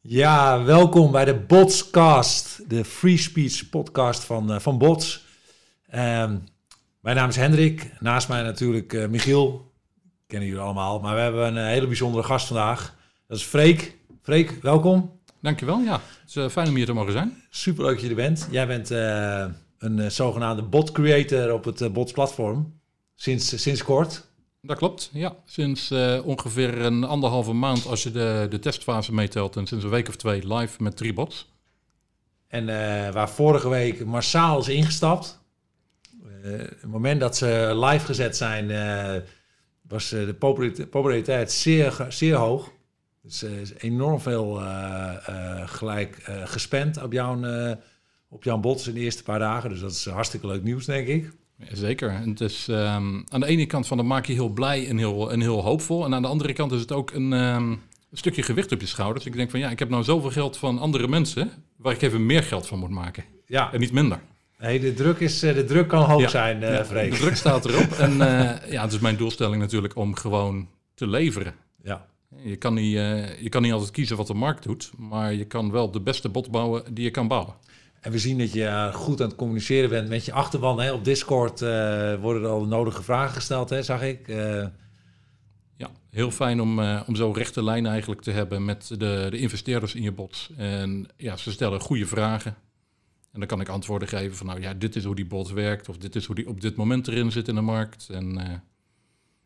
Ja, welkom bij de Botscast, de free speech podcast van, uh, van Bots. Ehm, mijn naam is Hendrik, naast mij natuurlijk uh, Michiel, kennen jullie allemaal. Maar we hebben een hele bijzondere gast vandaag, dat is Freek. Freek, welkom. Dankjewel, ja. Het is fijn om hier te mogen zijn. Super leuk dat je er bent. Jij bent een zogenaamde bot creator op het Bots platform, sinds, sinds kort. Dat klopt, ja. Sinds uh, ongeveer een anderhalve maand als je de, de testfase meetelt en sinds een week of twee live met drie bots. En uh, waar vorige week massaal is ingestapt. Uh, het moment dat ze live gezet zijn, was de populariteit zeer, zeer hoog. Dus er is enorm veel gelijk gespend op jouw, op jouw bots in de eerste paar dagen. Dus dat is hartstikke leuk nieuws, denk ik. Zeker. En het is um, aan de ene kant van dat maak je heel blij en heel, en heel hoopvol. En aan de andere kant is het ook een, um, een stukje gewicht op je schouders. Ik denk van ja, ik heb nou zoveel geld van andere mensen, waar ik even meer geld van moet maken. Ja. En niet minder. Nee, de druk, is, de druk kan hoog zijn, uh, ja, De druk staat erop. en uh, ja, het is mijn doelstelling natuurlijk om gewoon te leveren. Ja. Je kan, niet, uh, je kan niet altijd kiezen wat de markt doet, maar je kan wel de beste bot bouwen die je kan bouwen. En we zien dat je goed aan het communiceren bent met je achterban. Hè? Op Discord uh, worden er al nodige vragen gesteld, hè, zag ik. Uh... Ja, heel fijn om, om zo rechte lijnen eigenlijk te hebben met de, de investeerders in je bot. En ja, ze stellen goede vragen. En dan kan ik antwoorden geven van nou ja, dit is hoe die bot werkt. Of dit is hoe die op dit moment erin zit in de markt. En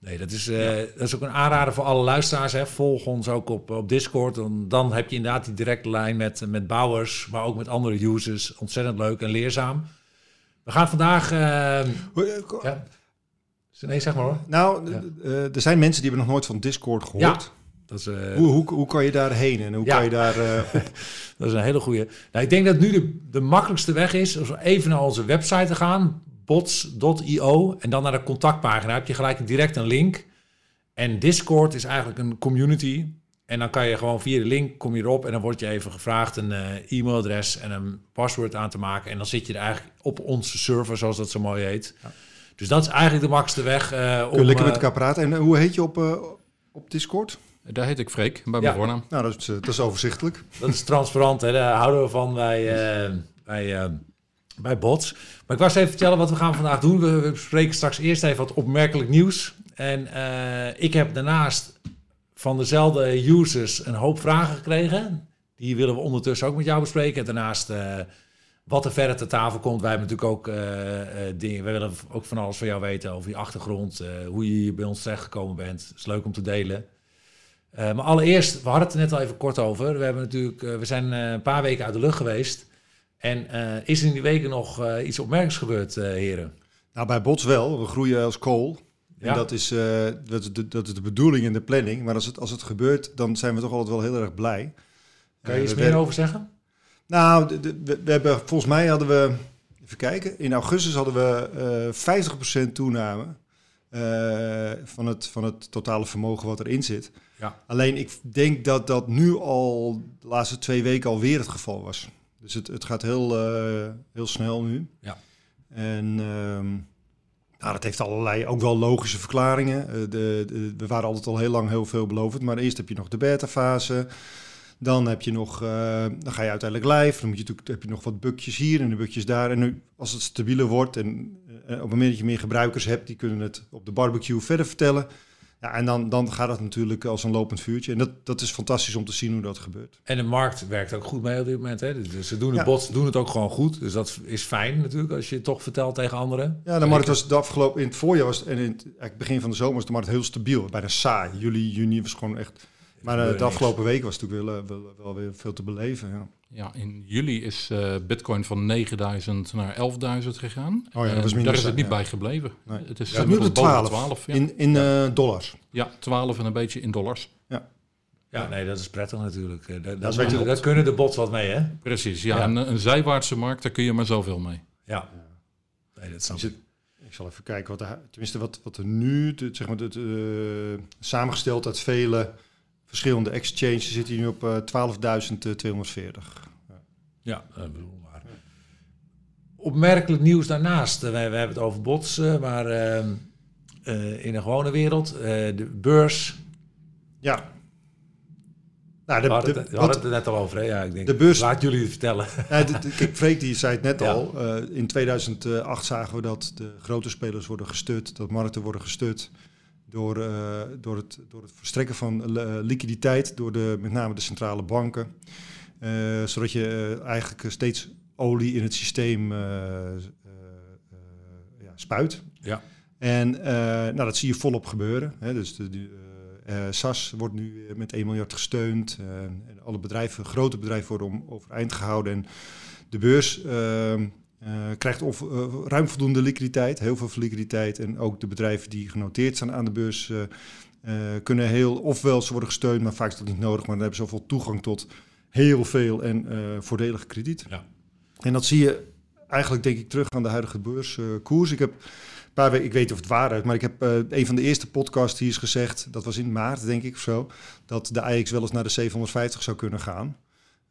Nee, dat is, uh, dat is ook een aanrader voor alle luisteraars. Hè. Volg ons ook op, op Discord. Dan, dan heb je inderdaad die directe lijn met, met bouwers, maar ook met andere users. Ontzettend leuk en leerzaam. We gaan vandaag. Uh, ja. Nee, zeg maar hoor. Nou, ja. uh, er zijn mensen die hebben nog nooit van Discord gehoord. Ja. Dat is, uh, hoe, hoe, hoe kan je daarheen en hoe ja. kan je daar uh, Dat is een hele goede. Nou, ik denk dat nu de, de makkelijkste weg is om even naar onze website te gaan bots.io en dan naar de contactpagina heb je gelijk direct een link. En Discord is eigenlijk een community. En dan kan je gewoon via de link kom je erop en dan wordt je even gevraagd een uh, e-mailadres en een paswoord aan te maken. En dan zit je er eigenlijk op onze server, zoals dat zo mooi heet. Ja. Dus dat is eigenlijk de makkelijkste weg. Uh, om, lekker met elkaar praten. En hoe heet je op, uh, op Discord? Daar heet ik Freek, bij mijn voornaam. Nou, dat is, dat is overzichtelijk. Dat is transparant, hè? daar houden we van bij, bij bij Bots. Maar ik was even vertellen wat we gaan vandaag doen. We, bespreken straks eerst even wat opmerkelijk nieuws. En uh, ik heb daarnaast van dezelfde users een hoop vragen gekregen. Die willen we ondertussen ook met jou bespreken. En daarnaast uh, wat er verder ter tafel komt. Wij hebben natuurlijk ook uh, dingen. We willen ook van alles van jou weten over je achtergrond. hoe je hier bij ons terechtgekomen bent. Is leuk om te delen. maar allereerst, we hadden het er net al even kort over. We, hebben natuurlijk, we zijn een paar weken uit de lucht geweest. En uh, is er in die weken nog uh, iets opmerkelijks gebeurd, uh, heren? Nou, bij Bots wel. We groeien als kool. Ja. En dat is, dat, is de, dat is de bedoeling in de planning. Maar als het, als het gebeurt, dan zijn we toch altijd wel heel erg blij. Kan je iets meer over zeggen? Nou, de, de, we, we, hebben, volgens mij hadden we, even kijken, in augustus hadden we 50% toename van, het, van het totale vermogen wat erin zit. Ja. Alleen ik denk dat dat nu al de laatste twee weken alweer het geval was. Dus het, het gaat heel, uh, heel snel nu. Ja. En um, nou, dat heeft allerlei ook wel logische verklaringen. Uh, de, de, we waren altijd al heel lang heel veel belovend. Maar eerst heb je nog de beta-fase. Dan heb je nog, uh, dan ga je uiteindelijk live. Dan moet je, heb je nog wat bukjes hier en de bukjes daar. En nu, als het stabieler wordt en op het moment dat je meer gebruikers hebt, die kunnen het op de barbecue verder vertellen. Ja, en dan, dan gaat het natuurlijk als een lopend vuurtje. En dat, dat is fantastisch om te zien hoe dat gebeurt. En de markt werkt ook goed mee op dit moment. Hè? Dus ze doen het ja. bots doen het ook gewoon goed. Dus dat is fijn natuurlijk als je het toch vertelt tegen anderen. Ja, de markt was de afgelopen in het voorjaar was en in het begin van de zomer was de markt heel stabiel. Bijna saai. Juli, juni was gewoon echt. Maar uh, de afgelopen week was het natuurlijk wel, wel, wel, weer veel te beleven. Ja. Ja, in juli is uh, Bitcoin van 9000 naar 11.000 gegaan. Oh ja, dat is daar is het niet ja. bij gebleven. Nee. Het is ja, nu de 12, 12 ja. in, in uh, dollars. Ja, 12 en een beetje in dollars. Ja. Ja, nee, dat is prettig natuurlijk. Dat, dat, dat, dat kunnen de bots wat mee, hè? Precies, ja. En een zijwaartse markt, daar kun je maar zoveel mee. Ja. Nee, dat snap ik. Ik zal even kijken wat er, tenminste wat, wat er nu, de, zeg maar, het, uh, samengesteld uit vele verschillende exchanges zit hij nu op uh, 12.240. Ja, ja dat bedoel maar. Opmerkelijk nieuws daarnaast. We, we hebben het over bots, maar uh, uh, in de gewone wereld, de beurs. Ja. Nou, We de, hadden, de, het, we hadden het er net al over. Hè? Ja, ik denk, De beurs- Laat jullie het vertellen. Ja, de- kijk, Freek die zei het net Ja. al. eh, in 2008 zagen we dat de grote spelers worden gestut, dat markten worden gestut door, eh, door, het, door het verstrekken van eh, liquiditeit door de, met name de centrale banken. Eh, zodat je eigenlijk steeds olie in het systeem ja, spuit. Ja. En nou, dat zie je volop gebeuren. Hè. Dus de, eh, SAS wordt nu met 1 miljard gesteund. en alle bedrijven, grote bedrijven worden om, overeind gehouden. En de beurs eh, krijgt of, eh, ruim voldoende liquiditeit, heel veel liquiditeit. En ook de bedrijven die genoteerd zijn aan de beurs eh, kunnen heel, ofwel ze worden gesteund, maar vaak is dat niet nodig. Maar dan hebben ze zoveel toegang tot heel veel en eh voordelig krediet. Ja. En dat zie je eigenlijk denk ik terug aan de huidige beurskoers. ik heb een paar weken, ik weet niet of het waar is, maar ik heb een van de eerste podcasts hier is gezegd, dat was in maart denk ik of zo, dat de AX wel eens naar de 750 zou kunnen gaan.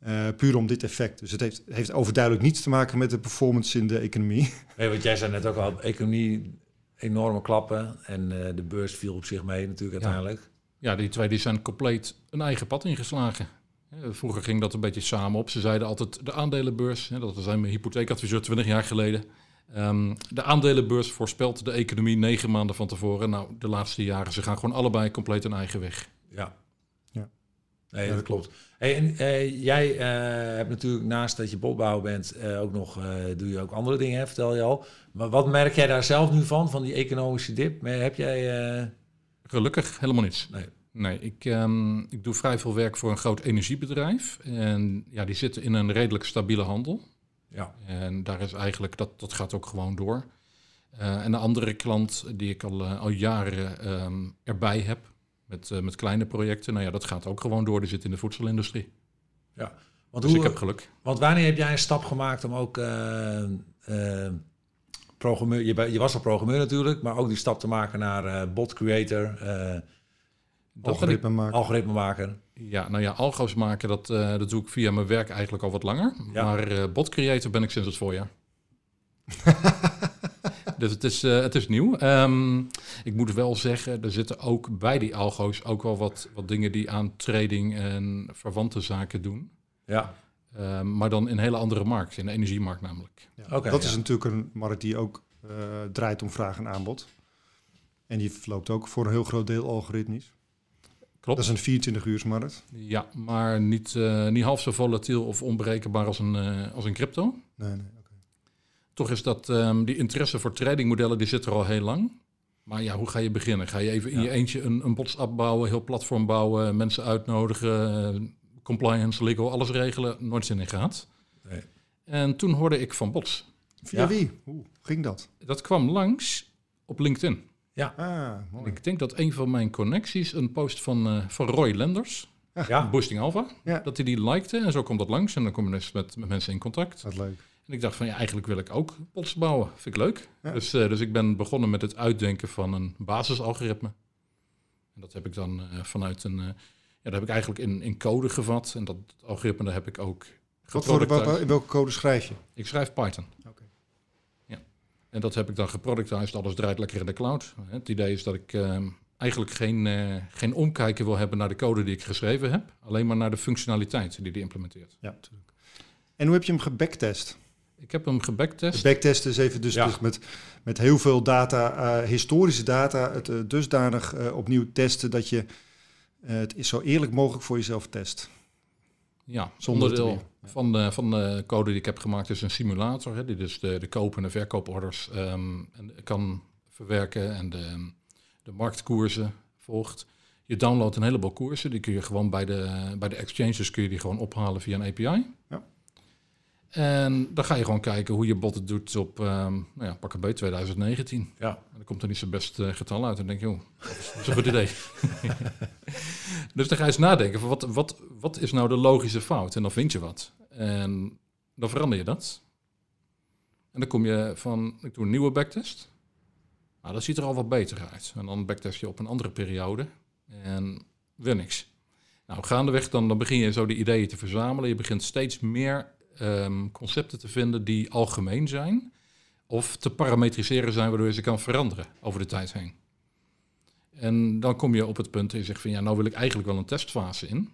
Eh, puur om dit effect. Dus het heeft, heeft overduidelijk niets te maken met de performance in de economie. Nee, want jij zei net ook al, economie enorme klappen. En eh, de beurs viel op zich mee natuurlijk uiteindelijk. Ja, die twee die zijn compleet een eigen pad ingeslagen. Hè, Vroeger ging dat een beetje samen op. Ze zeiden altijd de aandelenbeurs, hè, dat was mijn hypotheekadviseur 20 jaar geleden. Ehm, de aandelenbeurs voorspelt de economie negen maanden van tevoren. Nou, de laatste jaren, ze gaan gewoon allebei compleet een eigen weg. Ja. Nee, Ja, dat klopt. Hey, en eh, jij eh, hebt natuurlijk naast dat je botbouwer bent, eh, ook nog, doe je ook andere dingen, hè, vertel je al. Maar wat merk jij daar zelf nu van, van die economische dip? Heb jij... Gelukkig helemaal niets. Nee. Nee, ik, ehm, ik doe vrij veel werk voor een groot energiebedrijf. En ja, die zitten in een redelijk stabiele handel. ja, En daar is eigenlijk, dat, dat gaat ook gewoon door. En een andere klant die ik al, al jaren ehm, erbij heb, met, eh, met kleine projecten, nou ja, dat gaat ook gewoon door. Die zit in de voedselindustrie. want, Dus hoe, ik heb geluk. want wanneer heb jij een stap gemaakt om ook... eh, eh, programmeur, je, je was al programmeur natuurlijk, maar ook die stap te maken naar eh, bot creator, eh ben ik, Algoritme maken. ja, nou ja, algo's maken, dat, eh, dat doe ik via mijn werk eigenlijk al wat langer. Ja. Maar eh bot creator ben ik sinds het voorjaar. dus het is, eh, het is nieuw. Ehm, ik moet wel zeggen, er zitten ook bij die algo's ook wel wat, wat dingen die aan trading en verwante zaken doen. Ja, Ehm, maar dan in een hele andere markt, in de energiemarkt namelijk. Ja. Oké, dat ja. is natuurlijk een markt die ook eh, draait om vraag en aanbod. En die verloopt ook voor een heel groot deel algoritmisch. Klopt. Dat is een 24 uursmarkt. Ja, maar niet, eh, niet half zo volatiel of onberekenbaar als een, eh, als een crypto. Nee, nee. Toch is dat, ehm, die interesse voor tradingmodellen, die zit er al heel lang. Maar ja, hoe ga je beginnen? Ga je even in Ja. je eentje een, een bots-app bouwen, heel platform bouwen, mensen uitnodigen, eh, compliance, legal, alles regelen? Nooit zin in gehad. Nee. En toen hoorde ik van bots. Via Ja. wie? Hoe ging dat? Dat kwam langs op LinkedIn. Ah, mooi. Ik denk dat een van mijn connecties een post van, eh, van Roy Lenders, ja. Boosting Alpha, Ja. dat hij die likte. En zo komt dat langs en dan kom je dus met, met mensen in contact. Wat leuk. En ik dacht van ja, eigenlijk wil ik ook bots bouwen. Vind ik leuk. Ja. Dus, eh, dus ik ben begonnen met het uitdenken van een basisalgoritme. En dat heb ik dan eh, vanuit een... eh, ja, dat heb ik eigenlijk in, in code gevat. En dat algoritme daar heb ik ook Wat voor, wat- in welke code schrijf je? Ik schrijf Python. Oké. Ja. En dat heb ik dan geproductized. Alles draait lekker in de cloud. Het idee is dat ik eh, eigenlijk geen, geen omkijken wil hebben naar de code die ik geschreven heb. Alleen maar naar de functionaliteit die die implementeert. Ja, natuurlijk. En hoe heb je hem gebacktest? Ik heb hem gebacktest. Backtesten is even dus, Ja. dus met, met heel veel data, eh, historische data, het eh, dusdanig eh, opnieuw testen dat je het is zo eerlijk mogelijk voor jezelf test. Ja, Zonder onderdeel van de, van de code die ik heb gemaakt is een simulator. Hè, die dus de, de koop- en de verkooporders ehm, en kan verwerken en de, de marktkoersen volgt. Je downloadt een heleboel koersen. Die kun je gewoon bij de, bij de exchanges kun je die gewoon ophalen via een API. Ja. En dan ga je gewoon kijken hoe je bot het doet op ehm nou ja, pak een bij 2019. Ja. En dan komt er niet zijn best eh, getal uit. En dan denk je, joh, dat is, een goed idee. dus dan ga je eens nadenken, van wat, wat, wat is nou de logische fout? En dan vind je wat. En dan verander je dat. En dan kom je van, ik doe een nieuwe backtest. Nou, dat ziet er al wat beter uit. En dan backtest je op een andere periode. En weer niks. Nou, gaandeweg dan, dan begin je zo die ideeën te verzamelen. Je begint steeds meer ehm, concepten te vinden die algemeen zijn. Of te parametriseren zijn, waardoor je ze kan veranderen over de tijd heen. En dan kom je op het punt dat je zegt van ja, nou wil ik eigenlijk wel een testfase in.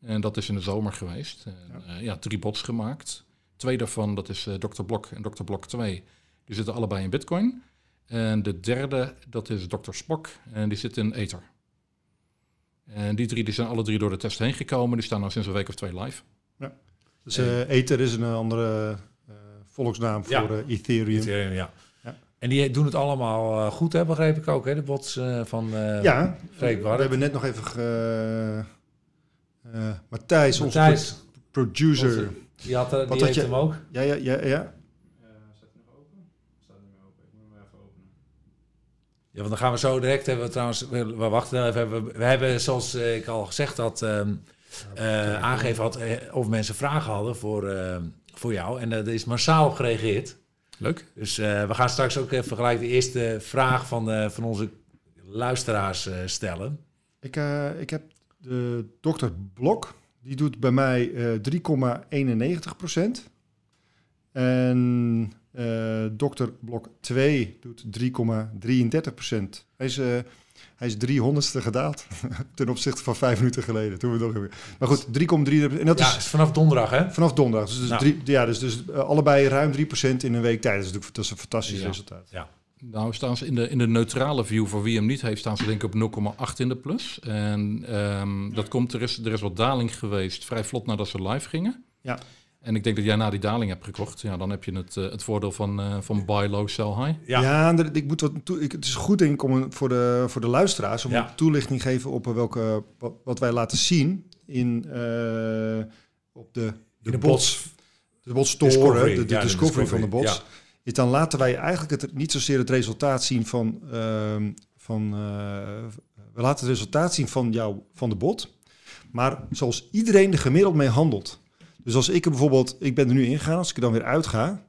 En dat is in de zomer geweest. En, ja. ja. drie bots gemaakt. Twee daarvan, dat is uh, Dr. Blok en Dr. Blok 2. Die zitten allebei in Bitcoin. En de derde, dat is Dr. Spock. En die zit in Ether. En die drie die zijn alle drie door de test heen gekomen. Die staan al sinds een week of twee live. Ja. Dus uh, Ether is een andere uh, volksnaam voor ja. Ethereum. Ethereum ja. ja. En die doen het allemaal goed, hè, begreep ik ook, hè? de bots van Ja, we hebben net nog even... Matthijs, onze producer... Die had, die Wat heeft je? hem ook. Ja, ja, ja. ja. Ja, want dan gaan we zo direct hebben we trouwens, we, wachten even. We, we hebben, zoals ik al gezegd had, um, uh, aangegeven had, eh, of mensen vragen hadden voor, uh, voor jou. En er is massaal op gereageerd. Leuk. Dus uh, we gaan straks ook even gelijk de eerste vraag van, van onze luisteraars stellen. Ik, ik heb de dokter Blok, die doet bij mij 3,91 procent. En uh, Dokter Blok 2 doet 3,33 procent. Hij is, uh, hij is 300ste gedaald ten opzichte van vijf minuten geleden. Toen we nog maar goed, 3,3 en dat ja, is, vanaf donderdag, hè? Vanaf donderdag. Dus, dus, nou. drie, ja, dus, dus uh, allebei ruim 3 procent in een week tijd. Dat is natuurlijk dat is een fantastisch ja. resultaat. Ja. Nou staan ze in de, in de neutrale view, voor wie hem niet heeft, staan ze denk ik op 0,8 in de plus. En um, dat komt, er is, er is wat daling geweest, vrij vlot nadat ze live gingen. Ja. En ik denk dat jij na die daling hebt gekocht. Ja, dan heb je het, uh, het voordeel van, uh, van buy low, sell high. Ja, ja ik moet wat toe, ik, het is goed denk ik om voor de, voor de luisteraars om ja. een toelichting geven op welke, wat, wij laten zien in, uh, op de, de, de bots. De bots store, de, de, ja, discovery, de discovery van de bots. Ja. Is dan laten wij eigenlijk het, niet zozeer het resultaat zien van, ehm, van we laten het resultaat zien van jou, van de bot. Maar zoals iedereen er gemiddeld mee handelt. Dus als ik er bijvoorbeeld, ik ben er nu ingegaan, als ik er dan weer uitga,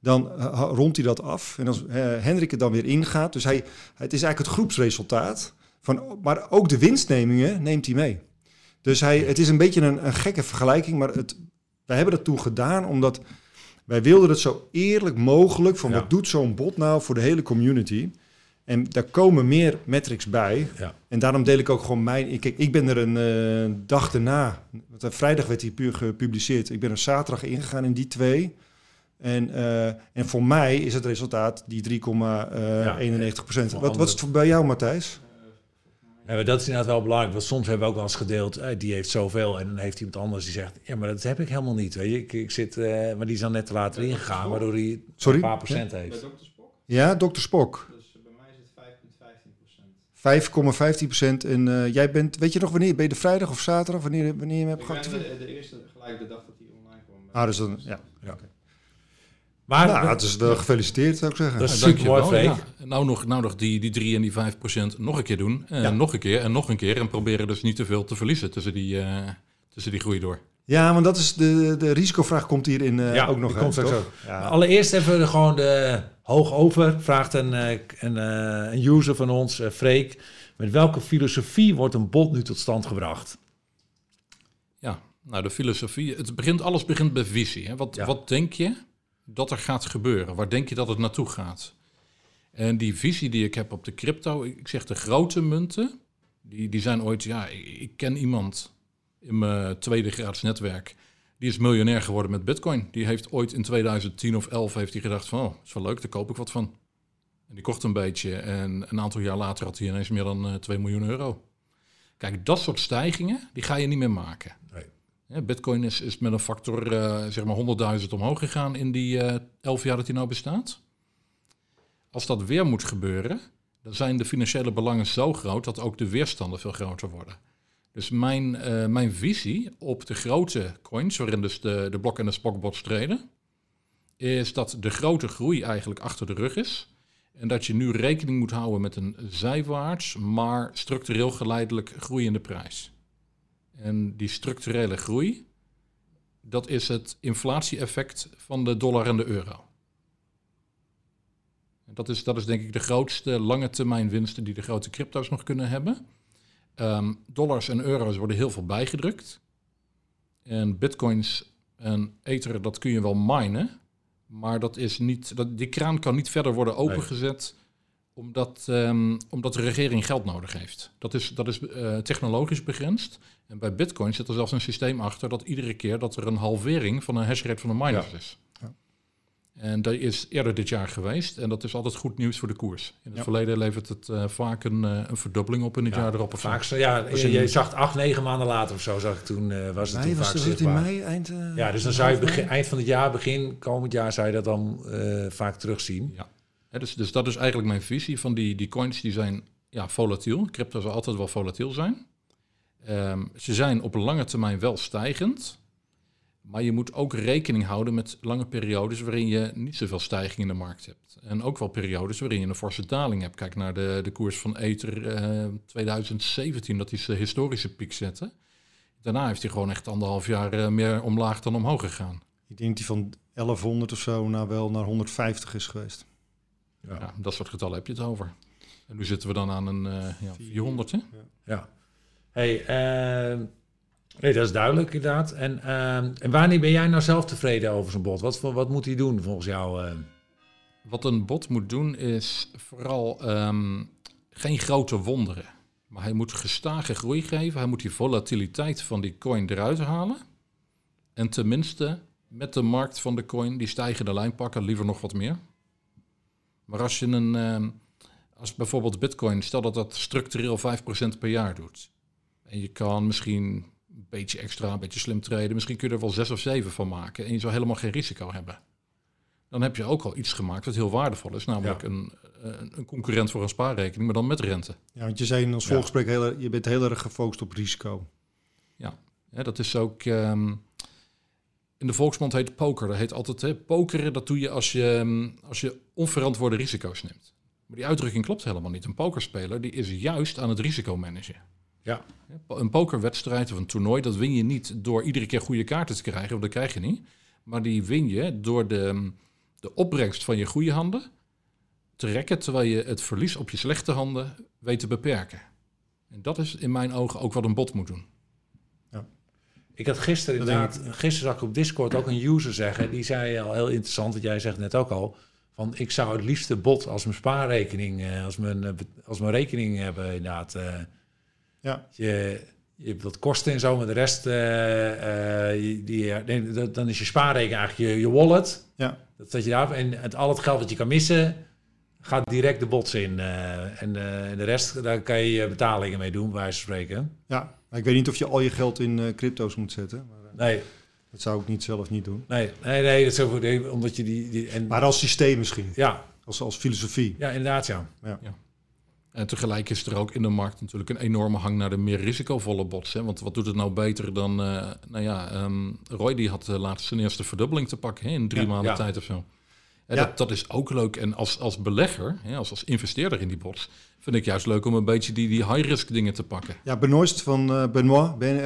dan rondt hij dat af. En als uh, Hendrik er dan weer ingaat, dus hij, het is eigenlijk het groepsresultaat. Van, maar ook de winstnemingen neemt hij mee. Dus hij, het is een beetje een, een gekke vergelijking, maar het, wij hebben dat toen gedaan omdat wij wilden het zo eerlijk mogelijk van wat doet zo'n bot nou voor de hele community. En daar komen meer metrics bij. Ja. En daarom deel ik ook gewoon mijn... Ik, ik ben er een uh, dag erna... Want uh, vrijdag werd hij puur gepubliceerd. Ik ben er zaterdag ingegaan in die twee. En, uh, en voor mij is het resultaat die 3,91 ja, procent. Wat, wat is het bij jou, Matthijs? Ja, dat is inderdaad wel belangrijk. Want soms hebben we ook wel eens gedeeld, eh, die heeft zoveel. En dan heeft iemand anders die zegt, ja, maar dat heb ik helemaal niet. Weet je? Ik, ik zit, uh, maar die is dan net te later ingegaan, waardoor hij een paar procent heeft. Bij Dr. Spock? Ja, Dr. Spock. 5,15% En uh, jij bent, weet je nog wanneer? Ben je de vrijdag of zaterdag? Wanneer, wanneer je hebt geactiveerd? De, de, eerste, gelijk de dag dat hij online kwam. Ah, dus dan, ja. ja. Okay. Maar nou, het is de gefeliciteerd, zou ik zeggen. Dat is ja, super mooi, ja. Nou nog, nou nog die, die 3 en die 5 procent nog een keer doen. En ja. nog een keer en nog een keer. En proberen dus niet te veel te verliezen tussen die, uh, tussen die groei door. Ja, want dat is de, de risicovraag komt hier in uh, ja, ook nog. Die komt zo. Ja. Allereerst even gewoon de hoog over. Vraagt een, een, een user van ons, Freek. Met welke filosofie wordt een bot nu tot stand gebracht? Ja, nou de filosofie, het begint, alles begint bij visie. Hè? Wat, ja. wat denk je dat er gaat gebeuren? Waar denk je dat het naartoe gaat? En die visie die ik heb op de crypto, ik zeg de grote munten, die, die zijn ooit, ja, ik, ik ken iemand in mijn tweede graads netwerk, die is miljonair geworden met bitcoin. Die heeft ooit in 2010 of 11 heeft hij gedacht van, oh, is wel leuk, daar koop ik wat van. En die kocht een beetje en een aantal jaar later had hij ineens meer dan uh, 2 miljoen euro. Kijk, dat soort stijgingen, die ga je niet meer maken. Nee. Ja, Bitcoin is, is met een factor uh, zeg maar 100.000 omhoog gegaan in die uh, 11 jaar dat hij nou bestaat. Als dat weer moet gebeuren, dan zijn de financiële belangen zo groot dat ook de weerstanden veel groter worden. Dus mijn, uh, mijn visie op de grote coins, waarin dus de, de blok en de spokbots treden, is dat de grote groei eigenlijk achter de rug is. En dat je nu rekening moet houden met een zijwaarts, maar structureel geleidelijk groeiende prijs. En die structurele groei, dat is het inflatie-effect van de dollar en de euro. Dat is, dat is denk ik de grootste lange termijn winsten die de grote crypto's nog kunnen hebben. Um, dollars en euro's worden heel veel bijgedrukt. En bitcoins en ether, dat kun je wel minen. Maar dat is niet, dat, die kraan kan niet verder worden opengezet Omdat, ehm, omdat de regering geld nodig heeft. Dat is, dat is eh, technologisch begrensd. En bij Bitcoin zit er zelfs een systeem achter dat iedere keer dat er een halvering van een hashrate van de miners is. En dat is eerder dit jaar geweest. En dat is altijd goed nieuws voor de koers. In het Ja. verleden levert het eh, vaak een, eh, een verdubbeling op in het Ja, jaar erop. Of. Vaak zo, ja, je, je zag het acht, negen maanden later of zo, zag ik toen, eh, was het toen was vaak het in mei, eind... eh, Ja, dus dan zou je begin, eind van het jaar, begin komend jaar, zou je dat dan eh, vaak terugzien. Ja. Hè, dus, dus dat is eigenlijk mijn visie van die, die coins die zijn ja, volatiel. Crypto zal altijd wel volatiel zijn. Ehm, ze zijn op een lange termijn wel stijgend. Maar je moet ook rekening houden met lange periodes waarin je niet zoveel stijging in de markt hebt. En ook wel periodes waarin je een forse daling hebt. Kijk naar de, de koers van Ether eh, 2017, dat hij zijn historische piek zette. Daarna heeft hij gewoon echt anderhalf jaar eh, meer omlaag dan omhoog gegaan. Ik denk die van 1100 of zo nou wel naar 150 is geweest. Ja. Ja, dat soort getallen heb je het over. En nu zitten we dan aan een eh, ja, 400, hè? Ja. Hey, eh, nee, dat is duidelijk inderdaad. En, eh, en wanneer ben jij nou zelf tevreden over zo'n bot? Wat, wat moet hij doen volgens jou? eh? Wat een bot moet doen is vooral ehm, geen grote wonderen. Maar hij moet gestage groei geven. Hij moet die volatiliteit van die coin eruit halen. En tenminste met de markt van de coin die stijgende lijn pakken, liever nog wat meer. Maar als je een, ehm, als bijvoorbeeld bitcoin, stel dat dat structureel 5% per jaar doet. En je kan misschien een beetje extra, een beetje slim traden. Misschien kun je er wel 6 of 7 van maken. En je zou helemaal geen risico hebben dan heb je ook al iets gemaakt wat heel waardevol is. Namelijk Ja. een, een, concurrent voor een spaarrekening, maar dan met rente. Ja, want je zei in ons Ja. voorgesprek, heel, je bent heel erg gefocust op risico. Hè, dat is ook... ehm, in de volksmond heet poker. Dat heet altijd... Hè, pokeren, dat doe je als je, ehm, als je onverantwoorde risico's neemt. Maar die uitdrukking klopt helemaal niet. Een pokerspeler die is juist aan het risico managen. Ja. Een pokerwedstrijd of een toernooi, dat win je niet door iedere keer goede kaarten te krijgen, want dat krijg je niet. Maar die win je door de, de opbrengst van je goede handen te rekken, terwijl je het verlies op je slechte handen weet te beperken. En dat is in mijn ogen ook wat een bot moet doen. Ik had gisteren inderdaad, gisteren zag ik op Discord ook een user zeggen, die zei al heel interessant, wat jij zegt net ook al, van ik zou het liefste bot als mijn spaarrekening, eh, als mijn, eh, als mijn rekening hebben inderdaad. Eh, Ja. je, je hebt wat kosten en zo, maar de rest, eh, eh, die, die, nee, dat- dan is je spaarrekening eigenlijk je, je wallet. Ja. Dat zet je daar en het, al het geld wat je kan missen, gaat direct de bots in. eh, en eh, en de rest, daar kan je je betalingen mee doen, bij wijze van spreken. ja, maar ik weet niet of je al je geld in eh, crypto's moet zetten. Maar, eh, Nee, dat zou ik niet zelf niet doen. nee, nee, nee, dat is nee, omdat je die... die en, Maar als systeem misschien, ja, als, als filosofie. ja, inderdaad, ja. En tegelijk is er ook in de markt natuurlijk een enorme hang naar de meer risicovolle bots. Hè? Want wat doet het nou beter dan... eh, nou ja, ehm, Roy die had uh, laatst zijn eerste verdubbeling te pakken hè, in drie Ja, maanden ja. tijd of zo. En Ja. dat, dat is ook leuk. En als, als belegger, hè, als, als investeerder in die bots... vind ik juist leuk om een beetje die, die high-risk dingen te pakken. Ja, Benoist van eh, Benoit, ben,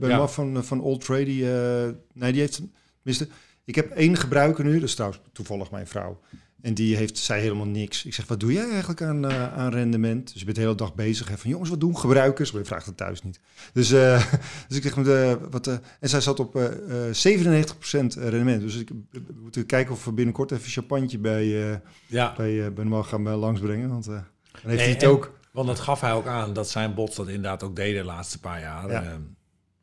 eh, van, eh, van Old Trade, die, eh, nee, die heeft, tenminste, ik heb één gebruiker nu, dat is trouwens toevallig mijn vrouw. En die heeft, zei helemaal niks. Ik zeg, wat doe jij eigenlijk aan, eh, aan rendement? Dus je bent de hele dag bezig. Hè, van, jongens, wat doen gebruikers? Maar je vraagt het thuis niet. Dus, eh, dus ik zeg, met, eh, wat, eh, en zij zat op eh, eh, 97% rendement. Dus ik, we moeten kijken of we binnenkort even champagne bij, Ja, bij eh, Benoit gaan langsbrengen. Want dan heeft hij het en- ook. want dat gaf hij ook aan, dat zijn bots dat inderdaad ook deden de laatste paar jaar. Ja.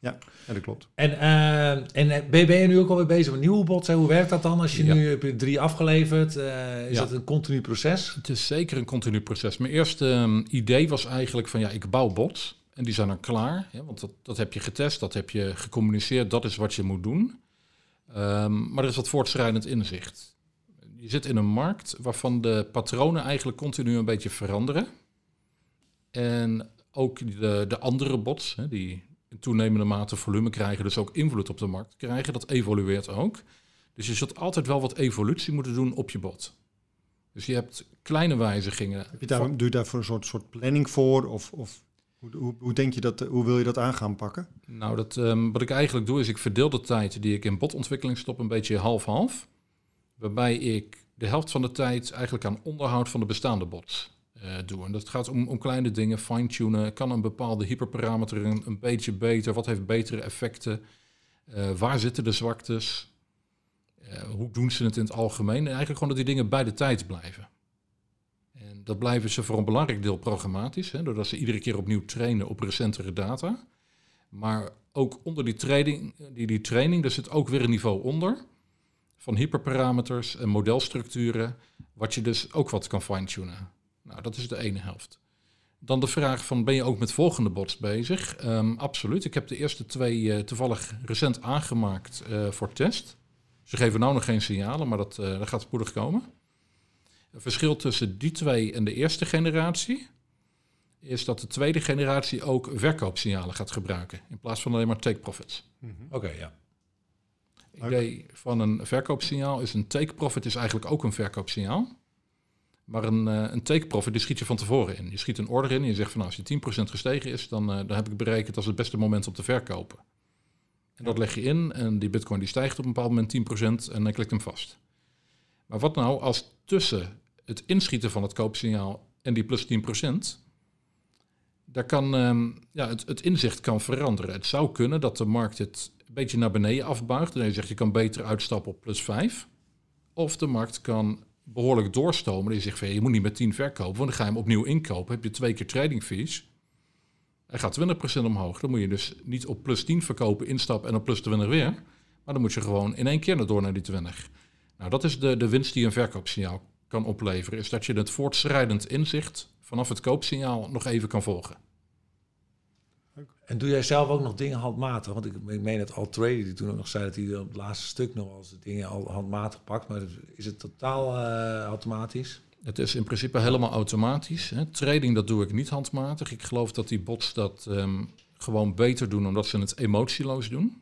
Ja, dat klopt. En, eh, en eh, ben, je nu ook alweer bezig met nieuwe bots? Hè? Hoe werkt dat dan als je Ja. nu heb je drie afgeleverd? eh, is Ja. dat een continu proces? Het is zeker een continu proces. Mijn eerste ehm, idee was eigenlijk van ja, ik bouw bots. En die zijn dan klaar. Hè, want dat, dat heb je getest, dat heb je gecommuniceerd, dat is wat je moet doen. Ehm, maar er is wat voortschrijdend inzicht. Je zit in een markt waarvan de patronen eigenlijk continu een beetje veranderen. En ook de, de andere bots, hè, die in toenemende mate volume krijgen, dus ook invloed op de markt krijgen, dat evolueert ook. Dus je zult altijd wel wat evolutie moeten doen op je bot. Dus je hebt kleine wijzigingen. Heb je daar, doe je daarvoor een soort, soort planning voor? Of, of hoe, hoe, hoe denk je dat, hoe wil je dat aan gaan pakken? Nou, dat, ehm, wat ik eigenlijk doe is ik verdeel de tijd die ik in botontwikkeling stop een beetje half-half. Waarbij ik de helft van de tijd eigenlijk aan onderhoud van de bestaande bots eh. En dat gaat om, om kleine dingen, fine-tunen. Kan een bepaalde hyperparameter een, beetje beter? Wat heeft betere effecten? Eh, waar zitten de zwaktes? Eh, hoe doen ze het in het algemeen? En eigenlijk gewoon dat die dingen bij de tijd blijven. En dat blijven ze voor een belangrijk deel programmatisch, hè, doordat ze iedere keer opnieuw trainen op recentere data. Maar ook onder die training, die, die training, er zit ook weer een niveau onder van hyperparameters en modelstructuren, wat je dus ook wat kan fine-tunen. Nou, dat is de ene helft. Dan de vraag van, ben je ook met volgende bots bezig? Ehm, absoluut. Ik heb de eerste twee eh, toevallig recent aangemaakt uh, voor test. Ze geven nou nog geen signalen, maar dat, uh, dat gaat spoedig komen. Het verschil tussen die twee en de eerste generatie is dat de tweede generatie ook verkoopsignalen gaat gebruiken in plaats van alleen maar take profits. Mm -hmm. Oké, okay, ja. Idee van een verkoopsignaal is een take profit is eigenlijk ook een verkoopsignaal. Maar een, uh, een take profit die schiet je van tevoren in. Je schiet een order in en je zegt van nou, als die 10% gestegen is, dan, uh, dan heb ik berekend als het beste moment om te verkopen. En dat leg je in en die bitcoin die stijgt op een bepaald moment 10% en dan klikt hem vast. Maar wat nou als tussen het inschieten van het koopsignaal en die plus 10%, daar kan, um, ja, het, het, inzicht kan veranderen. Het zou kunnen dat de markt het een beetje naar beneden afbuigt. En je zegt je kan beter uitstappen op plus 5. Of de markt kan behoorlijk doorstomen. Die zegt van je moet niet met 10 verkopen, want dan ga je hem opnieuw inkopen. Heb je twee keer trading fees. Hij gaat 20% omhoog. Dan moet je dus niet op plus 10 verkopen, instappen en op plus 20 weer. Maar dan moet je gewoon in één keer naar door naar die 20. Nou, dat is de, de winst die een verkoopsignaal kan opleveren. Is dat je het voortschrijdend inzicht vanaf het koopsignaal nog even kan volgen. En doe jij zelf ook nog dingen handmatig? Want ik, ik meen dat Altrady die toen ook nog zei dat hij op het laatste stuk nog als dingen al handmatig pakt. Maar is het totaal uh, automatisch? Het is in principe helemaal automatisch. Hè. Trading dat doe ik niet handmatig. Ik geloof dat die bots dat um, gewoon beter doen omdat ze het emotieloos doen.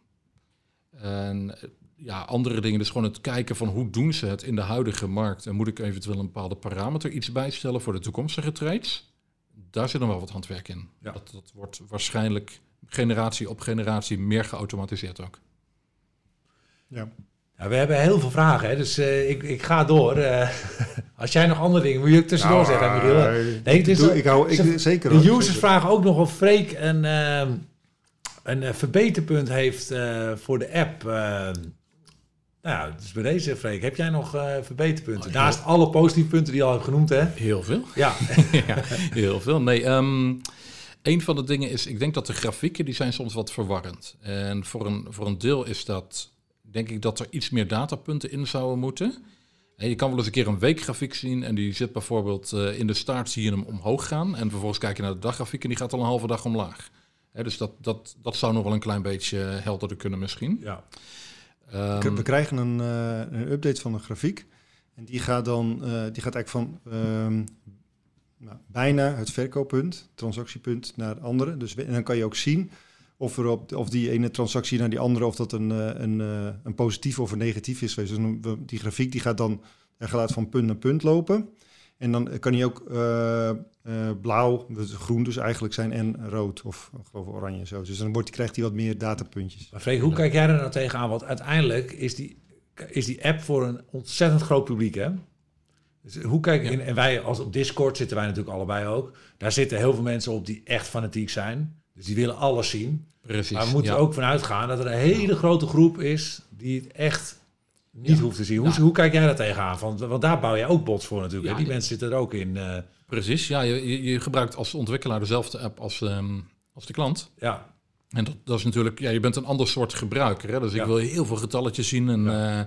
En ja, andere dingen, dus gewoon het kijken van hoe doen ze het in de huidige markt. En moet ik eventueel een bepaalde parameter iets bijstellen voor de toekomstige trades? Daar zit nog wel wat handwerk in. Ja. Dat, dat wordt waarschijnlijk generatie op generatie meer geautomatiseerd ook. Ja. ja we hebben heel veel vragen, hè? dus uh, ik, ik ga door. Uh, als jij nog andere dingen, moet je ook tussendoor nou, zeggen, Michiel. Uh, nee, het is, doe, ik hou ik, zeker. De users zeker. vragen ook nog of Freek een, een verbeterpunt heeft voor de app nou, dus bij deze, Freek, heb jij nog uh, verbeterpunten? Oh, Naast alle positieve punten die je al hebt genoemd, hè? Heel veel. Ja. ja heel veel. Nee, um, een van de dingen is, ik denk dat de grafieken, die zijn soms wat verwarrend. En voor een, voor een deel is dat, denk ik, dat er iets meer datapunten in zouden moeten. En je kan wel eens een keer een weekgrafiek zien en die zit bijvoorbeeld uh, in de start, zie je hem omhoog gaan. En vervolgens kijk je naar de daggrafiek en die gaat al een halve dag omlaag. Dus dat, dat, dat zou nog wel een klein beetje helderder kunnen misschien. Ja. Um, we krijgen een, uh, een, update van de grafiek. En die gaat dan uh, die gaat eigenlijk van um, nou, bijna het verkooppunt, transactiepunt, naar andere. Dus en dan kan je ook zien of, er op, of die ene transactie naar die andere, of dat een, uh, een, een positief of een negatief is geweest. Dus die grafiek die gaat dan gaat van punt naar punt lopen. En dan kan hij ook uh, uh, blauw, dus groen dus eigenlijk zijn, en rood of geloof oranje zo. Dus dan wordt, krijgt hij wat meer datapuntjes. Maar Freek, hoe kijk jij er nou tegenaan? Want uiteindelijk is die, is die app voor een ontzettend groot publiek, hè? Dus hoe kijk ja. in, en wij als op Discord zitten wij natuurlijk allebei ook. Daar zitten heel veel mensen op die echt fanatiek zijn. Dus die willen alles zien. Precies. Maar we moeten ja. ook vanuit gaan dat er een hele grote groep is die het echt niet ja. hoeft te zien. Hoe, ja. hoe kijk jij daar tegenaan? Want, want daar bouw je ook bots voor natuurlijk. Ja, die mensen zitten er ook in. Uh... Precies, ja. Je, je gebruikt als ontwikkelaar dezelfde app als, um, als de klant. Ja. En dat, dat is natuurlijk, ja, je bent een ander soort gebruiker. Hè? Dus ik wil heel veel getalletjes zien. En uh,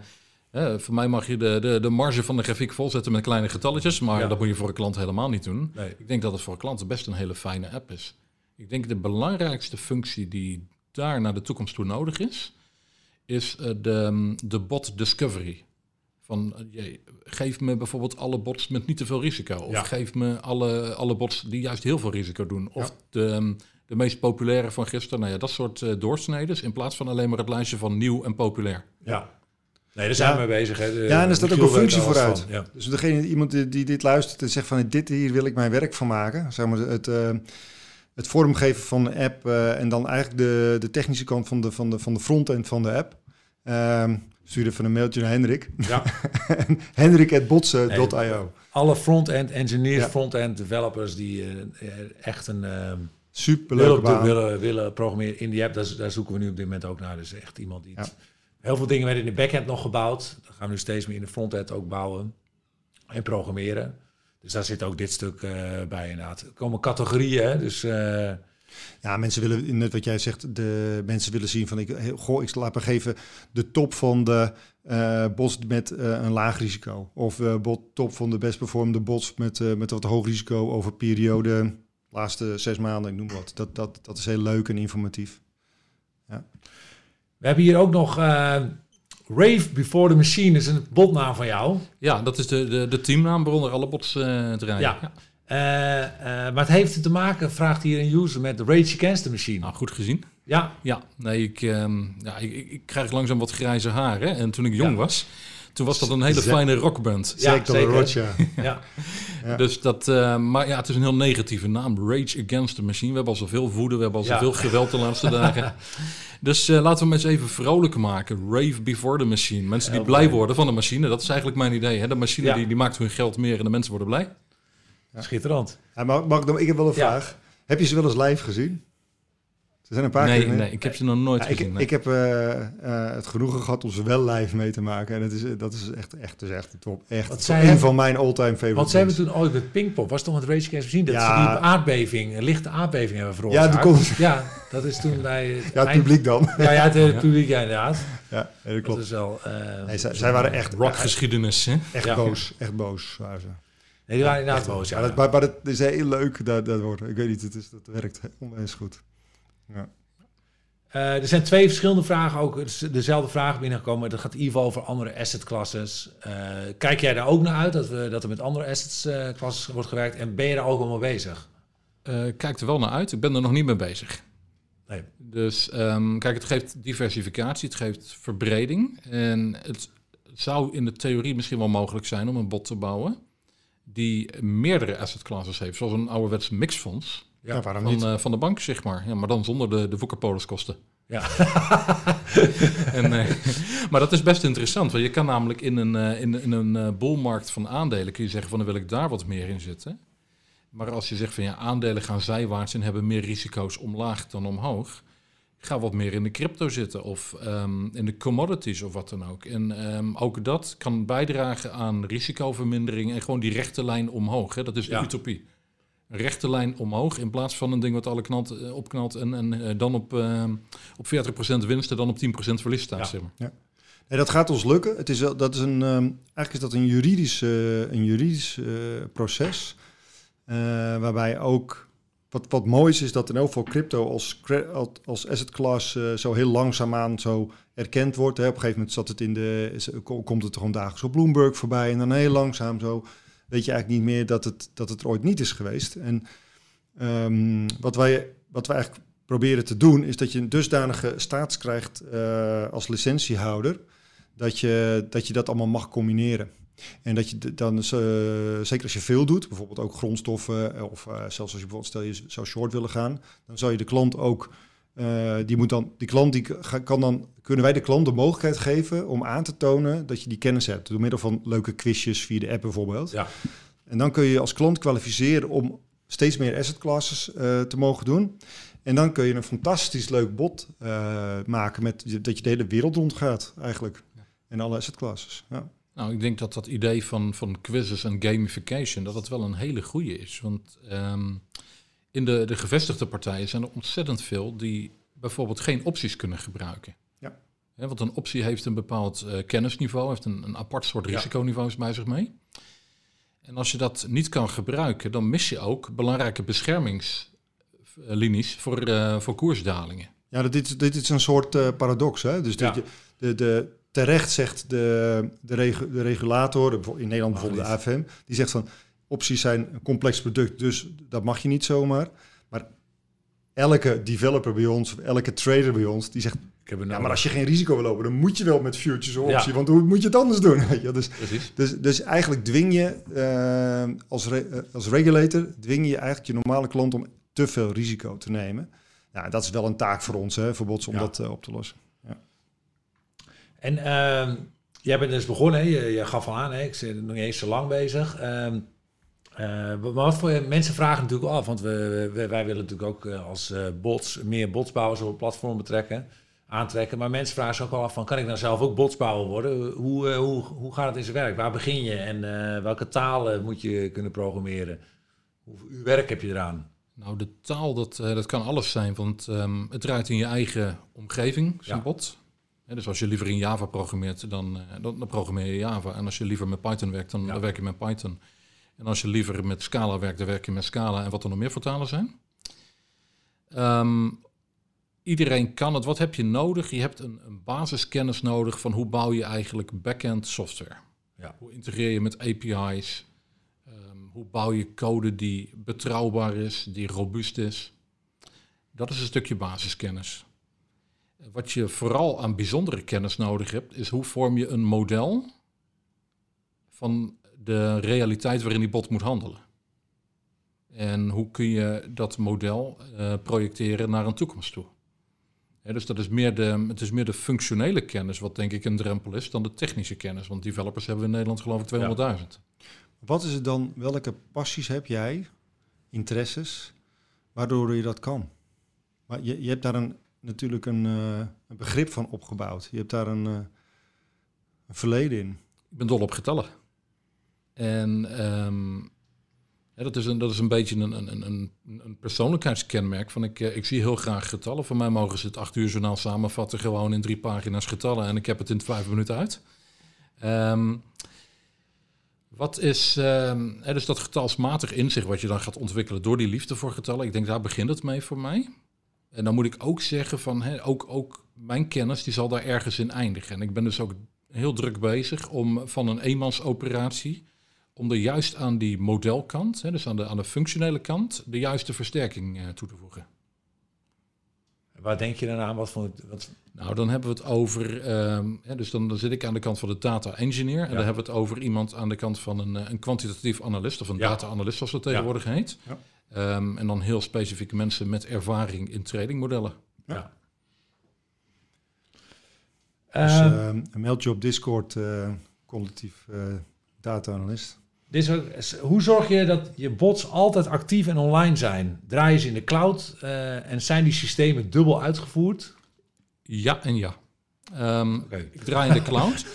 uh, voor mij mag je de, de, de marge van de grafiek volzetten met kleine getalletjes. Maar dat moet je voor een klant helemaal niet doen. Nee. Ik denk dat het voor klanten best een hele fijne app is. Ik denk de belangrijkste functie die daar naar de toekomst toe nodig is is uh, de, de bot discovery. Van, uh, geef me bijvoorbeeld alle bots met niet te veel risico. Of ja. geef me alle, alle bots die juist heel veel risico doen. Of ja. de, de meest populaire van gisteren. Nou ja, dat soort uh, doorsneden. In plaats van alleen maar het lijstje van nieuw en populair. Ja. Nee, daar zijn ja. we mee bezig. Hè. De, ja, en er staat ook een functie vooruit. Ja. Dus degene, iemand die, die, dit luistert en zegt van dit hier wil ik mijn werk van maken. Zeg maar het, uh, het vormgeven van de app uh, en dan eigenlijk de, de technische kant van de, van de, van de frontend van de app. Um, stuur even een mailtje naar Hendrik. Ja. Hendrik.botsen.io nee, Alle front-end engineers, ja. front-end developers die uh, echt een... Uh, Superleuke willen, willen, willen programmeren in die app, daar, daar, zoeken we nu op dit moment ook naar. Dus echt iemand die... Ja. Het, heel veel dingen werden in de backend nog gebouwd. Dat gaan we nu steeds meer in de frontend ook bouwen en programmeren. Dus daar zit ook dit stuk eh, bij inderdaad. Er komen categorieën, hè? dus eh, Ja, mensen willen, net wat jij zegt, de mensen willen zien van, ik, goh, ik laat me geven de top van de eh bots met een laag risico. Of de bot, top van de best performende bots met, met wat hoog risico over periode, laatste zes maanden, ik noem wat. Dat, dat, dat is heel leuk en informatief. we hebben hier ook nog Rave Before the Machine, is een botnaam van jou. Ja, dat is de, de, de teamnaam waaronder alle bots draaien. Ja. Eh, eh, maar het heeft te maken, vraagt hier een user, met Rage Against the Machine. Nou, goed gezien. Ja, Ja, nee, ik, ehm, ja, ik, ik, ik krijg langzaam wat grijze haren. En toen ik jong Ja. was, toen was dat een hele fijne rockband. Ja, Zeker, zeker. Roger. ja. Ja. Dus dat, eh, maar ja, het is een heel negatieve naam. Rage Against the Machine. We hebben al zoveel woede, we hebben al Ja. zoveel geweld de laatste dagen. Dus eh, laten we eens even vrolijk maken. Rave before the machine. Mensen die blij worden van de machine. Dat is eigenlijk mijn idee. Hè? De machine Ja. die, die maakt hun geld meer en de mensen worden blij. schitterend. Ja, mag, mag ik, dan, ik heb wel een Ja. vraag. Heb je ze wel eens live gezien? Ze zijn een paar Nee, keer... nee, ik heb ze nog nooit Ja, ik, gezien. nee. ik heb eh, eh, het genoegen gehad om ze wel live mee te maken. En het is, dat is echt, echt, dus echt top. Echt Wat zij een hebben- van mijn all-time favorite Want ze hebben bands. toen ooit met Pinkpop, was toch met Rage Against Machine, dat Ja. ze die aardbeving, een lichte aardbeving hebben Ja, veroorzaakt. kon- Ja, dat is toen bij... Ja, het eind- publiek dan. Ja, ja, het eh, Ja. publiek, ja, inderdaad. Ja, nee, dat Dat klopt. is wel... eh, Nee, zij, zij waren echt, Rockgeschiedenis, hè? echt Ja. boos. Echt boos waren ze. Nee, die waren inderdaad boos, ja. Ja, dat, maar, maar dat is heel leuk, dat, dat wordt. Ik weet niet, het is, dat werkt onwijs goed. Ja. Eh, er zijn twee verschillende vragen, ook dezelfde vraag binnengekomen. Dat gaat in ieder geval over andere assetclasses. Eh kijk jij daar ook naar uit, dat, we, dat er met andere assetclasses wordt gewerkt? En ben je daar ook al mee bezig? Eh kijk er wel naar uit. Ik ben er nog niet mee bezig. Nee. Dus ehm, kijk, het geeft diversificatie, het geeft verbreding. En het zou in de theorie misschien wel mogelijk zijn om een bot te bouwen die meerdere asset classes heeft, zoals een ouderwets mixfonds Ja, waarom niet? van, eh, van de bank, zeg maar. Ja, maar dan zonder de, de woekerpoliskosten. Ja. En, eh, maar dat is best interessant, want je kan namelijk in een, eh, in, in een bolmarkt van aandelen kun je zeggen van dan wil ik daar wat meer in zitten. Maar als je zegt van ja, aandelen gaan zijwaarts en hebben meer risico's omlaag dan omhoog, ga wat meer in de crypto zitten of ehm, in de commodities of wat dan ook. En ehm, ook dat kan bijdragen aan risicovermindering en gewoon die rechte lijn omhoog. Hè? Dat is de Ja. utopie. Rechte lijn omhoog in plaats van een ding wat alle knalt, eh, opknalt en, en eh, dan op, ehm, op 40% winst en dan op 10% verlies staat. Ja. Zeg maar. Nee, dat gaat ons lukken. Het is, wel- dat is een, ehm, eigenlijk is dat een juridisch, eh, een juridisch eh, proces. eh, waarbij ook wat, wat mooi is, is dat in elk geval crypto als, als- asset class eh, zo heel langzaamaan zo erkend wordt. Hè. Op een gegeven moment zat het in de, komt het gewoon dagelijks op Bloomberg voorbij. En dan heel langzaam zo weet je eigenlijk niet meer dat het, dat het ooit niet is geweest. En ehm, wat, wij, wat wij eigenlijk proberen te doen, is dat je een dusdanige status krijgt eh, als licentiehouder, dat je, dat je dat allemaal mag combineren. En dat je dan, eh, zeker als je veel doet, bijvoorbeeld ook grondstoffen, eh, of zelfs als je bijvoorbeeld stel je zou short willen gaan, dan zou je de klant ook, eh, die moet dan, die klant die kan dan, kunnen wij de klant de mogelijkheid geven om aan te tonen dat je die kennis hebt, door middel van leuke quizjes via de app bijvoorbeeld. Ja. En dan kun je als klant kwalificeren om steeds meer asset classes eh, te mogen doen. En dan kun je een fantastisch leuk bot eh, maken met dat je de hele wereld rondgaat eigenlijk. En alle asset classes. Ja. Nou, ik denk dat dat idee van, van quizzes en gamification, dat dat wel een hele goede is. Want ehm, in de, de gevestigde partijen zijn er ontzettend veel die bijvoorbeeld geen opties kunnen gebruiken. Ja. Hè, want een optie heeft een bepaald eh, kennisniveau, heeft een, een apart soort Ja. risiconiveaus bij zich mee. En als je dat niet kan gebruiken, dan mis je ook belangrijke beschermingslinies voor, eh, voor koersdalingen. Ja, dat- dit, is- dit is een soort eh, paradox. Hè? Dus Ja. dat je, de, de, terecht zegt de, de, regu- de regulator, de- in Nederland bijvoorbeeld de AFM, die zegt van opties zijn een complex product, dus dat mag je niet zomaar. Maar elke developer bij ons, of elke trader bij ons, die zegt, Ik heb ja, maar als je geen risico wil lopen, dan moet je wel met futures of Ja. optie, want hoe moet je het anders doen? Weet je? Dus, Precies. dus, dus eigenlijk dwing je eh, als, re- eh, als regulator, dwing je eigenlijk je normale klant om te veel risico te nemen. Nou, dat is wel een taak voor ons, hè, voor Bots, om Ja. dat eh, op te lossen. En ehm, jij bent dus begonnen, hè? Je, je gaf al aan, hè? ik zit nog niet eens zo lang bezig. Ehm, eh, maar wat voor mensen vragen natuurlijk af, want we, wij willen natuurlijk ook eh, als eh, bots meer botsbouwers op het platform betrekken. aantrekken. Maar mensen vragen zich ook wel af van, kan ik nou zelf ook botsbouwer worden? Hoe, eh, hoe, hoe gaat het in zijn werk? Waar begin je? En eh, welke talen moet je kunnen programmeren? Hoeveel werk heb je eraan? Nou, de taal, dat, eh, dat kan alles zijn, want ehm, het draait in je eigen omgeving, zo'n Ja. bot. Dus als je liever in Java programmeert, dan, eh, dan, dan programmeer je Java. En als je liever met Python werkt, dan, Ja. dan werk je met Python. En als je liever met Scala werkt, dan werk je met Scala en wat er nog meer voor talen zijn. Ehm, iedereen kan het. Wat heb je nodig? Je hebt een, een basiskennis nodig van hoe bouw je eigenlijk back-end software. Ja. Hoe integreer je met API's? Ehm, hoe bouw je code die betrouwbaar is, die robuust is? Dat is een stukje basiskennis. Wat je vooral aan bijzondere kennis nodig hebt, is hoe vorm je een model van de realiteit waarin die bot moet handelen. En hoe kun je dat model eh, projecteren naar een toekomst toe. Hè, dus dat is meer de, het is meer de functionele kennis, wat denk ik een drempel is, dan de technische kennis. Want developers hebben we in Nederland geloof ik 200.000. Wat is het dan, welke passies heb jij, interesses, waardoor je dat kan? Maar je, je hebt daar een, natuurlijk een, eh, een begrip van opgebouwd. Je hebt daar een, eh, een verleden in. Ik ben dol op getallen. En ehm, dat, is een, dat is een beetje een, een, een, een persoonlijkheidskenmerk. Van ik, eh, ik zie heel graag getallen. Voor mij mogen ze het acht uur journaal samenvatten, gewoon in drie pagina's getallen. En ik heb het in vijf minuten uit. Ehm, wat is ehm, dus dat getalsmatig inzicht wat je dan gaat ontwikkelen door die liefde voor getallen? Ik denk daar begint het mee voor mij. En dan moet ik ook zeggen van ook, ook mijn kennis die zal daar ergens in eindigen. En ik ben dus ook heel druk bezig om van een eenmansoperatie, om er juist aan die modelkant, hè, dus aan de, aan de functionele kant, de juiste versterking eh, toe te voegen. Waar denk je dan aan? Wat voor, wat, Nou, dan hebben we het over, ehm, hè, dus dan, dan zit ik aan de kant van de data engineer en Ja. dan hebben we het over iemand aan de kant van een, eh, een kwantitatief analist of een Ja. data analyst zoals dat tegenwoordig heet. Ja. Ehm, en dan heel specifieke mensen met ervaring in tradingmodellen. ja. Dus Ehm, eh, een mailtje op Discord, eh collectief eh, data-analyst. Dit is hoe zorg je dat je bots altijd actief en online zijn? Draaien ze in de cloud eh, en zijn die systemen dubbel uitgevoerd? Ja en ja. Oké. Ik draai in de cloud.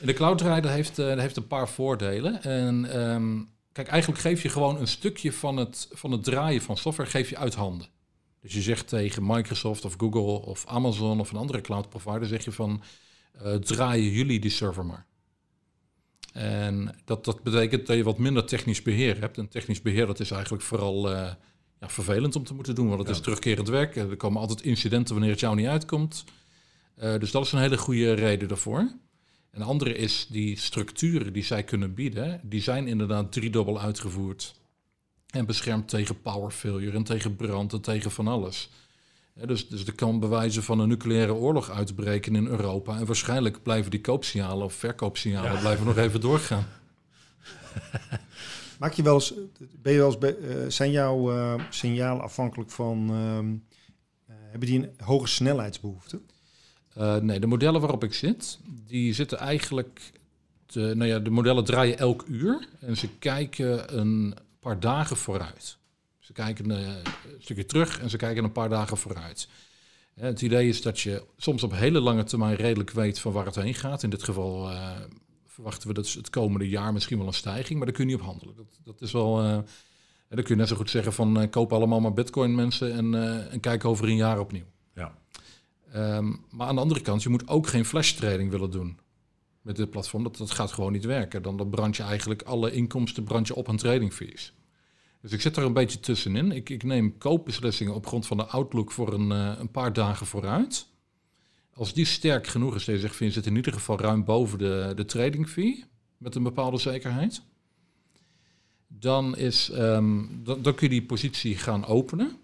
In de cloud draaien dat heeft, eh, dat heeft een paar voordelen. En ehm, kijk, eigenlijk geef je gewoon een stukje van het, van het draaien van software geef je uit handen. Dus je zegt tegen Microsoft of Google of Amazon of een andere cloud provider, zeg je van eh, draaien jullie die server maar. En dat, dat betekent dat je wat minder technisch beheer hebt. En technisch beheer dat is eigenlijk vooral eh, ja, vervelend om te moeten doen, want het Ja. is terugkerend werk. Er komen altijd incidenten wanneer het jou niet uitkomt. Eh, dus dat is een hele goede reden daarvoor. Een andere is die structuren die zij kunnen bieden, die zijn inderdaad driedubbel uitgevoerd. En beschermd tegen power failure en tegen brand en tegen van alles. Dus, dus er kan bewijzen van een nucleaire oorlog uitbreken in Europa. En waarschijnlijk blijven die koopsignalen of verkoopsignalen Ja. blijven nog even doorgaan. Maak je wel eens, ben je wel eens, be- eh, zijn jouw eh, signalen afhankelijk van, eh, hebben die een hoge snelheidsbehoefte? Eh, nee, de modellen waarop ik zit, die zitten eigenlijk. Te, nou ja, de modellen draaien elk uur en ze kijken een paar dagen vooruit. Ze kijken eh, een stukje terug en ze kijken een paar dagen vooruit. Eh, het idee is dat je soms op hele lange termijn redelijk weet van waar het heen gaat. In dit geval eh, verwachten we dat het komende jaar misschien wel een stijging, maar daar kun je niet op handelen. Dat, dat is wel. en dan kun je net zo goed zeggen van eh, koop allemaal maar bitcoin mensen en, en kijk over een jaar opnieuw. Ja. Ehm, maar aan de andere kant, je moet ook geen flash trading willen doen met dit platform. Dat, dat gaat gewoon niet werken. Dan, dan brand je eigenlijk alle inkomsten brand je op aan trading fees. Dus ik zit er een beetje tussenin. Ik, ik neem koopbeslissingen op grond van de outlook voor een, eh, een paar dagen vooruit. Als die sterk genoeg is, je zegt, je zit in ieder geval ruim boven de, de trading fee met een bepaalde zekerheid. Dan, is, ehm, dan, kun je die positie gaan openen.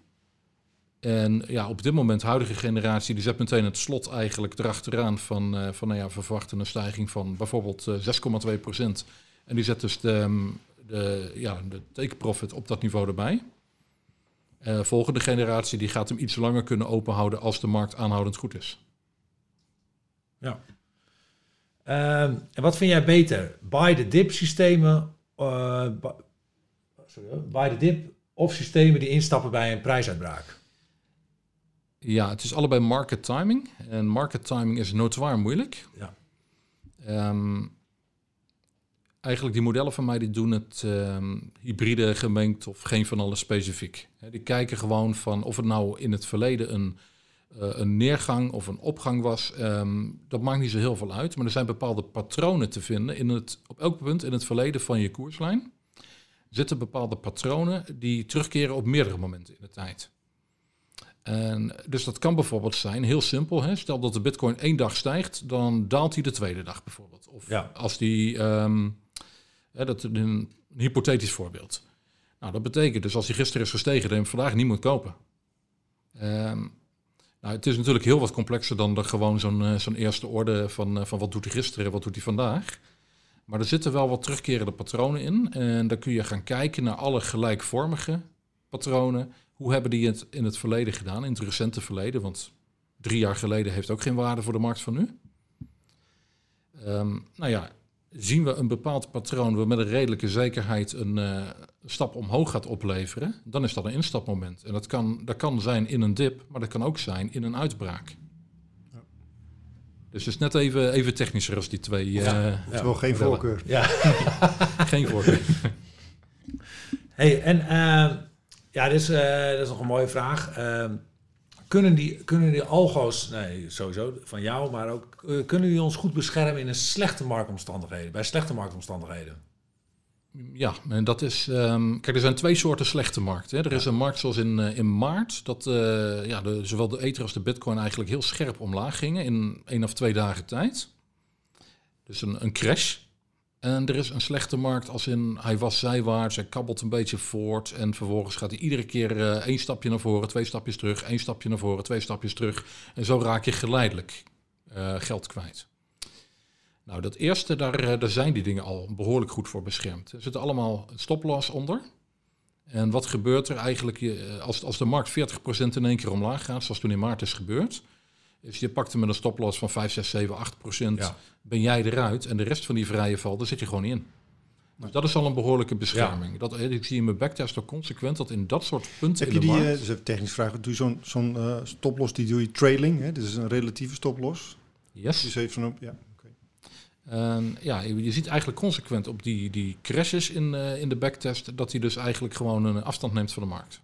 En ja, op dit moment, huidige generatie, die zet meteen het slot eigenlijk erachteraan van, eh, van nou ja, verwachten een stijging van bijvoorbeeld eh, 6,2 procent. En die zet dus de, ehm, de, ja, de take profit op dat niveau erbij. Eh, volgende generatie die gaat hem iets langer kunnen openhouden als de markt aanhoudend goed is. Ehm, en wat vind jij beter? Buy the dip systemen, bu- sorry, buy the dip of systemen die instappen bij een prijsuitbraak? Ja, het is allebei market timing. En market timing is notoir moeilijk. Ja. Ehm, eigenlijk die modellen van mij die doen het ehm, hybride gemengd of geen van alles specifiek. Die kijken gewoon van of het nou in het verleden een, eh, een neergang of een opgang was. ehm, dat maakt niet zo heel veel uit. Maar er zijn bepaalde patronen te vinden in het, op elk punt in het verleden van je koerslijn. Zitten bepaalde patronen die terugkeren op meerdere momenten in de tijd. En dus dat kan bijvoorbeeld zijn, heel simpel. Hè? Stel dat de bitcoin één dag stijgt, dan daalt hij de tweede dag bijvoorbeeld. Of Ja. als die, ehm, dat is een, hypothetisch voorbeeld. Nou, dat betekent dus als hij gisteren is gestegen, hem vandaag niet moet kopen. Ehm, nou, het is natuurlijk heel wat complexer dan de, gewoon zo'n eh, zo'n eerste orde van, eh, van wat doet hij gisteren, wat doet hij vandaag. Maar er zitten wel wat terugkerende patronen in. En dan kun je gaan kijken naar alle gelijkvormige patronen. Hoe hebben die het in het verleden gedaan, in het recente verleden? Want drie jaar geleden heeft ook geen waarde voor de markt van nu. Ehm, nou ja, zien we een bepaald patroon waar met een redelijke zekerheid een eh, stap omhoog gaat opleveren, dan is dat een instapmoment. En dat kan, dat kan zijn in een dip, maar dat kan ook zijn in een uitbraak. Dus het is net even, even technischer als die twee. Ja. eh, Terwijl geen modellen. voorkeur. Ja. Geen voorkeur. Hey, en eh, ja, dit is, eh, dat is nog een mooie vraag. Kunnen, die, kunnen die algo's, nee, sowieso van jou, maar ook, eh, kunnen die ons goed beschermen in een slechte marktomstandigheden, bij slechte marktomstandigheden? Ja, en dat is. ehm, kijk, er zijn twee soorten slechte markten. Hè. Er is een markt zoals in, eh, in maart, dat eh, ja, de, zowel de Ether als de Bitcoin eigenlijk heel scherp omlaag gingen in één of twee dagen tijd. Dus een, een crash. En er is een slechte markt als in hij was zijwaarts, hij kabbelt een beetje voort en vervolgens gaat hij iedere keer eh, één stapje naar voren, twee stapjes terug, één stapje naar voren, twee stapjes terug. En zo raak je geleidelijk eh, geld kwijt. Nou, dat eerste, daar, eh, daar zijn die dingen al behoorlijk goed voor beschermd. Er zitten allemaal stoploss onder. En wat gebeurt er eigenlijk als, als de markt 40% in één keer omlaag gaat, zoals toen in maart is gebeurd? Is je pakt hem met een stoploss van 5, 6, 7, 8%, Ja. ben jij eruit en de rest van die vrije val, daar zit je gewoon in. Dus dat is al een behoorlijke bescherming. Dat, eh, ik zie in mijn backtest ook consequent dat in dat soort punten Heb je die, markt... eh, dus even technisch vragen, doe je zo'n zo'n eh, stoploss, die doe je trailing, hè? dit is een relatieve stoploss. yes. Dus op, ja. ja, je ziet eigenlijk consequent op die, die crashes in, in de backtest dat hij dus eigenlijk gewoon een afstand neemt van de markt.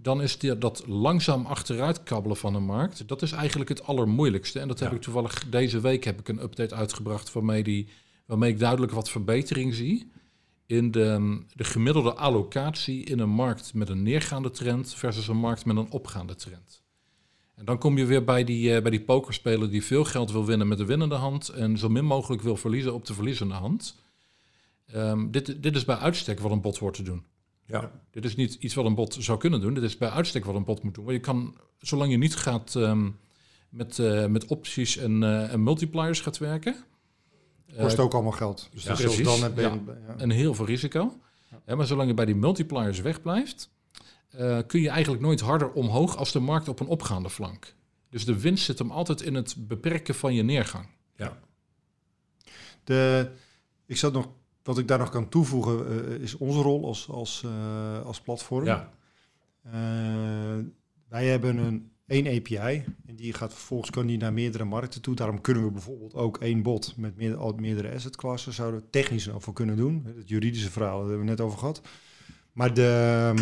Dan is die, dat langzaam achteruit kabbelen van de markt, dat is eigenlijk het allermoeilijkste. En dat heb Ja. ik toevallig deze week heb ik een update uitgebracht waarmee, die, waarmee ik duidelijk wat verbetering zie in de, de gemiddelde allocatie in een markt met een neergaande trend versus een markt met een opgaande trend. En dan kom je weer bij die, eh, bij die pokerspeler die veel geld wil winnen met de winnende hand en zo min mogelijk wil verliezen op de verliezende hand. Ehm, dit, dit is bij uitstek wat een bot hoort te doen. Ja. Dit is niet iets wat een bot zou kunnen doen. Dit is bij uitstek wat een bot moet doen. Want je kan, zolang je niet gaat ehm, met, eh, met opties en, eh, en multipliers gaat werken. eh, Kost ook allemaal geld. Dus ja, precies. dan heb je... Ja. ja. en heel veel risico. Maar zolang je bij die multipliers wegblijft, eh, kun je eigenlijk nooit harder omhoog als de markt op een opgaande flank. Dus de winst zit hem altijd in het beperken van je neergang. Ja. De, ik zat nog, wat ik daar nog kan toevoegen, eh, is onze rol als, als, eh, als platform. Ja. Eh, wij hebben een één API en die gaat vervolgens kan die naar meerdere markten toe. Daarom kunnen we bijvoorbeeld ook één bot met meer, al meerdere asset klassen zouden we technisch nog voor kunnen doen. Het juridische verhaal daar hebben we net over gehad. Maar de,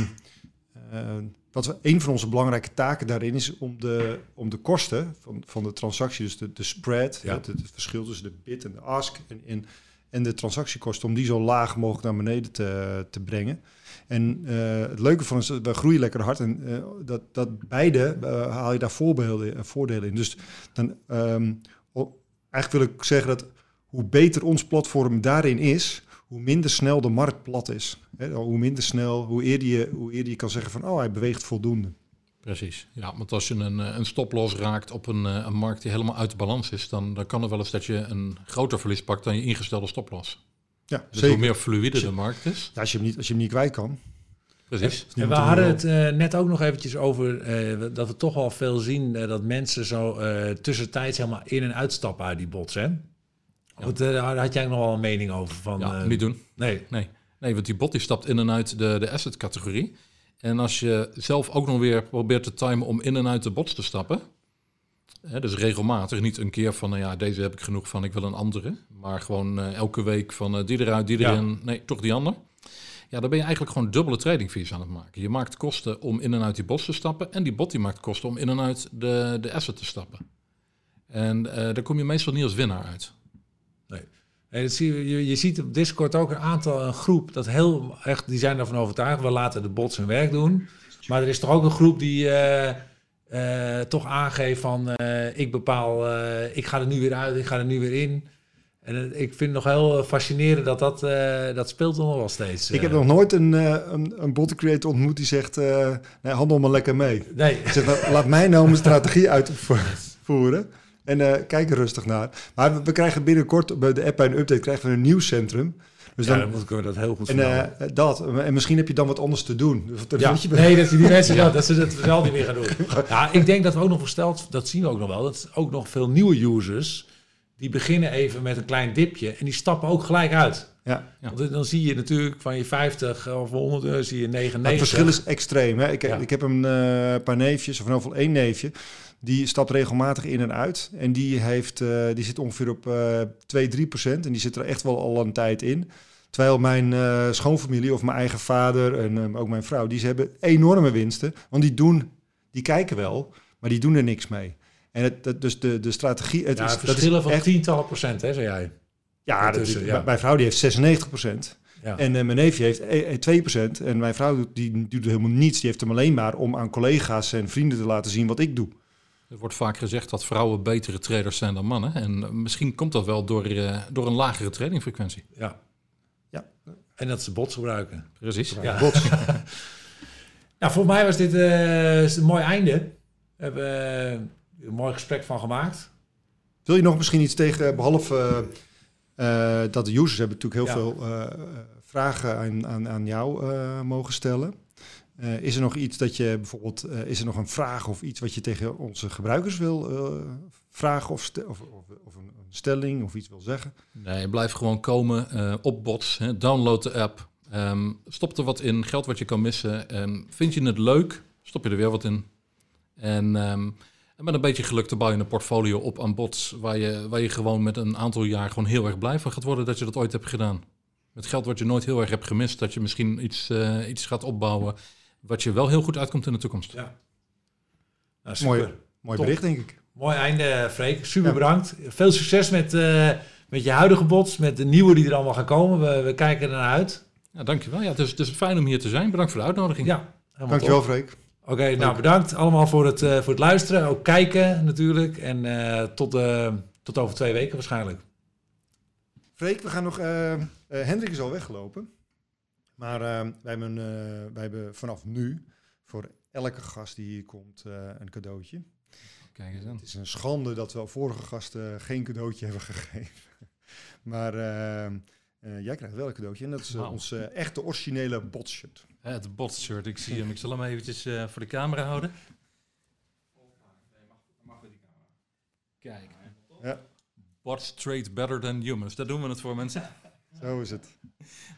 eh, wat we, een van onze belangrijke taken daarin is om de, om de kosten van, van de transactie, dus de, de spread, Ja. het, het verschil tussen de bid en de ask en, en, en de transactiekosten, om die zo laag mogelijk naar beneden te, te brengen. En eh, het leuke van is, dat we groeien lekker hard en eh, dat, dat beide eh, haal je daar voorbeelden, voordelen in. Dus dan, ehm, eigenlijk wil ik zeggen dat hoe beter ons platform daarin is, hoe minder snel de markt plat is. Hoe minder snel, hoe eerder, je, hoe eerder je kan zeggen van, oh, hij beweegt voldoende. Precies. Ja, want als je een, eh, een stoploss raakt op een, eh, een markt die helemaal uit balans is, dan, dan kan er wel eens dat je een groter verlies pakt dan je ingestelde stoploss. Ja, Dus zeker. hoe meer fluïde de markt is. Ja, als, je hem niet, als je hem niet kwijt kan. Precies. En we hadden het eh, net ook nog eventjes over eh, dat we toch wel veel zien dat mensen zo eh tussentijds helemaal in- en uitstappen uit die bots. Hè? Wat, eh, daar had jij nog wel een mening over? Van, Ja, niet doen. Nee, Nee. nee, want die bot die stapt in en uit de, de asset categorie. En als je zelf ook nog weer probeert te timen om in en uit de bots te stappen. Hè, dus regelmatig, niet een keer van, nou ja, deze heb ik genoeg van, ik wil een andere. Maar gewoon eh, elke week van eh, die eruit, die Ja. erin, nee, toch die ander. Ja, dan ben je eigenlijk gewoon dubbele trading fees aan het maken. Je maakt kosten om in en uit die bots te stappen. En die bot die maakt kosten om in en uit de, de asset te stappen. En eh, daar kom je meestal niet als winnaar uit. Zie je, je, je ziet op Discord ook een aantal, een groep, dat heel echt, die zijn ervan overtuigd, we laten de bots hun werk doen. Maar er is toch ook een groep die eh, eh, toch aangeeft van, eh, ik bepaal, ik ga er nu weer uit, ik ga er nu weer in. En ik vind het nog heel fascinerend dat dat, dat speelt nog wel steeds. Ik heb nog nooit een, een, een bot creator ontmoet die zegt, nee, handel maar lekker mee. Nee, "Nou, laat mij nou mijn strategie uitvoeren. En eh, kijk er rustig naar. Maar we, we krijgen binnenkort bij de app bij een update krijgen we een nieuwscentrum. Dus ja, dan, dan moet ik me dat heel goed en eh, dat. En misschien heb je dan wat anders te doen. Dus dat Ja, je- nee, dat die mensen dat, dat ze het wel niet meer gaan doen. Ja, ik denk dat we ook nog versteld, dat zien we ook nog wel, dat ook nog veel nieuwe users, die beginnen even met een klein dipje en die stappen ook gelijk uit. Ja. Ja. Want dan zie je natuurlijk van je 50 of 100 euro, zie je Maar 99. het verschil is extreem. Hè? Ik, Ja. ik heb een eh, paar neefjes, of in ieder geval één neefje. Die stapt regelmatig in en uit. En die, heeft, eh, die zit ongeveer op eh 2, 3 procent. En die zit er echt wel al een tijd in. Terwijl mijn eh, schoonfamilie of mijn eigen vader en eh, ook mijn vrouw... die ze hebben enorme winsten. Want die doen, die kijken wel, maar die doen er niks mee. En het, dat, dus de, de strategie... Het ja, is, dat is verschillen van echt, tientallen procent, hè, zei jij. Ja, dat, ja. mijn- mijn vrouw die heeft 96 procent. Ja. En eh, mijn neefje heeft eh, eh, 2%. En mijn vrouw doet, die doet helemaal niets. Die heeft hem alleen maar om aan collega's en vrienden te laten zien wat ik doe. Er wordt vaak gezegd dat vrouwen betere traders zijn dan mannen. En eh, misschien komt dat wel door, eh, door een lagere tradingfrequentie. ja. Ja. En dat ze bots gebruiken. Precies. Ja. Bots. Nou, voor mij was dit eh, een mooi einde. We hebben eh, een mooi gesprek van gemaakt. Wil je nog misschien iets tegen, behalve eh, eh, dat de users hebben natuurlijk heel Ja. veel eh, eh, vragen aan, aan, aan jou eh, mogen stellen. Eh, is er nog iets dat je bijvoorbeeld, eh, is er nog een vraag of iets wat je tegen onze gebruikers wil eh, vragen of, of, of, of een, een stelling of iets wil zeggen? Nee, blijf gewoon komen eh, op bots. Hè. Download de app. Ehm, stop er wat in. Geld wat je kan missen. En vind je het leuk, stop je er weer wat in. En, ehm, en met een beetje geluk te bouwen een portfolio op aan bots... Waar je, waar je gewoon met een aantal jaar gewoon heel erg blij van gaat worden... dat je dat ooit hebt gedaan. Met geld wat je nooit heel erg hebt gemist... dat je misschien iets, eh, iets gaat opbouwen... wat je wel heel goed uitkomt in de toekomst. Ja. Nou, super. Mooi. Mooi Top. bericht, denk ik. Mooi einde, Freek. Super Ja. bedankt. Veel succes met, eh, met je huidige bots, met de nieuwe die er allemaal gaan komen. We, we kijken ernaar uit. Ja, dankjewel. Ja, het, is, het is fijn om hier te zijn. Bedankt voor de uitnodiging. Ja, Dankjewel, top. Freek. Oké, nou bedankt allemaal voor het, eh, voor het luisteren. Ook kijken natuurlijk. En eh, tot, eh, tot over twee weken waarschijnlijk. Freek, we gaan nog. eh, eh, Hendrik is al weggelopen. Maar wij, hebben, eh, wij hebben vanaf nu voor elke gast die hier komt eh, een cadeautje. Kijk eens aan. Het is een schande dat we al vorige gasten geen cadeautje hebben gegeven. Maar jij krijgt wel een cadeautje. En dat is ons eh, echte originele botshirt. Het botshirt, ik zie hem. Ik zal hem eventjes eh, voor de camera houden. Kijk. Ja. Bots trade better than humans. Daar doen we het voor, mensen. Zo is het.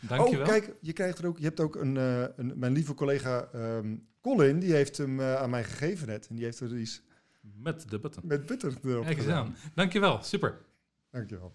Dankjewel. Oh, kijk, je krijgt er ook. Je hebt ook een, eh, een mijn lieve collega ehm, Colin, die heeft hem eh, aan mij gegeven net. En die heeft er iets Met de button. met butter erop Kijk eens gedaan. aan. Dankjewel. Super. Dankjewel.